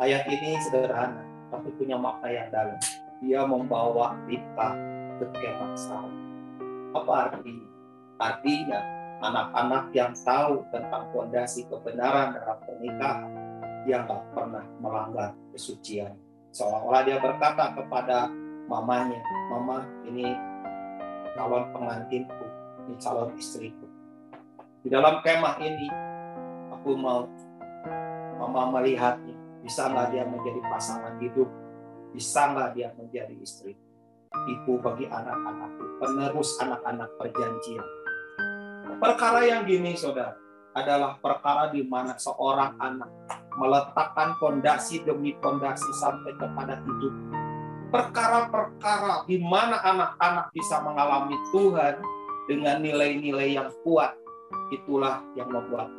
Ayat ini sederhana, tapi punya makna yang dalam. Dia membawa kita ke kemah Apa artinya? Artinya anak-anak yang tahu tentang fondasi kebenaran dalam pernikahan yang tak pernah melanggar kesucian. Seolah-olah dia berkata kepada mamanya, Mama ini calon pengantinku, ini calon istriku. Di dalam kemah ini, aku mau Mama melihatnya. Bisa nggak dia menjadi pasangan hidup? Bisa nggak dia menjadi istri? Ibu bagi anak-anakku, penerus anak-anak perjanjian Perkara yang gini, saudara, adalah perkara di mana seorang anak meletakkan fondasi demi fondasi sampai kepada hidup. Perkara-perkara di mana anak-anak bisa mengalami Tuhan dengan nilai-nilai yang kuat, itulah yang membuat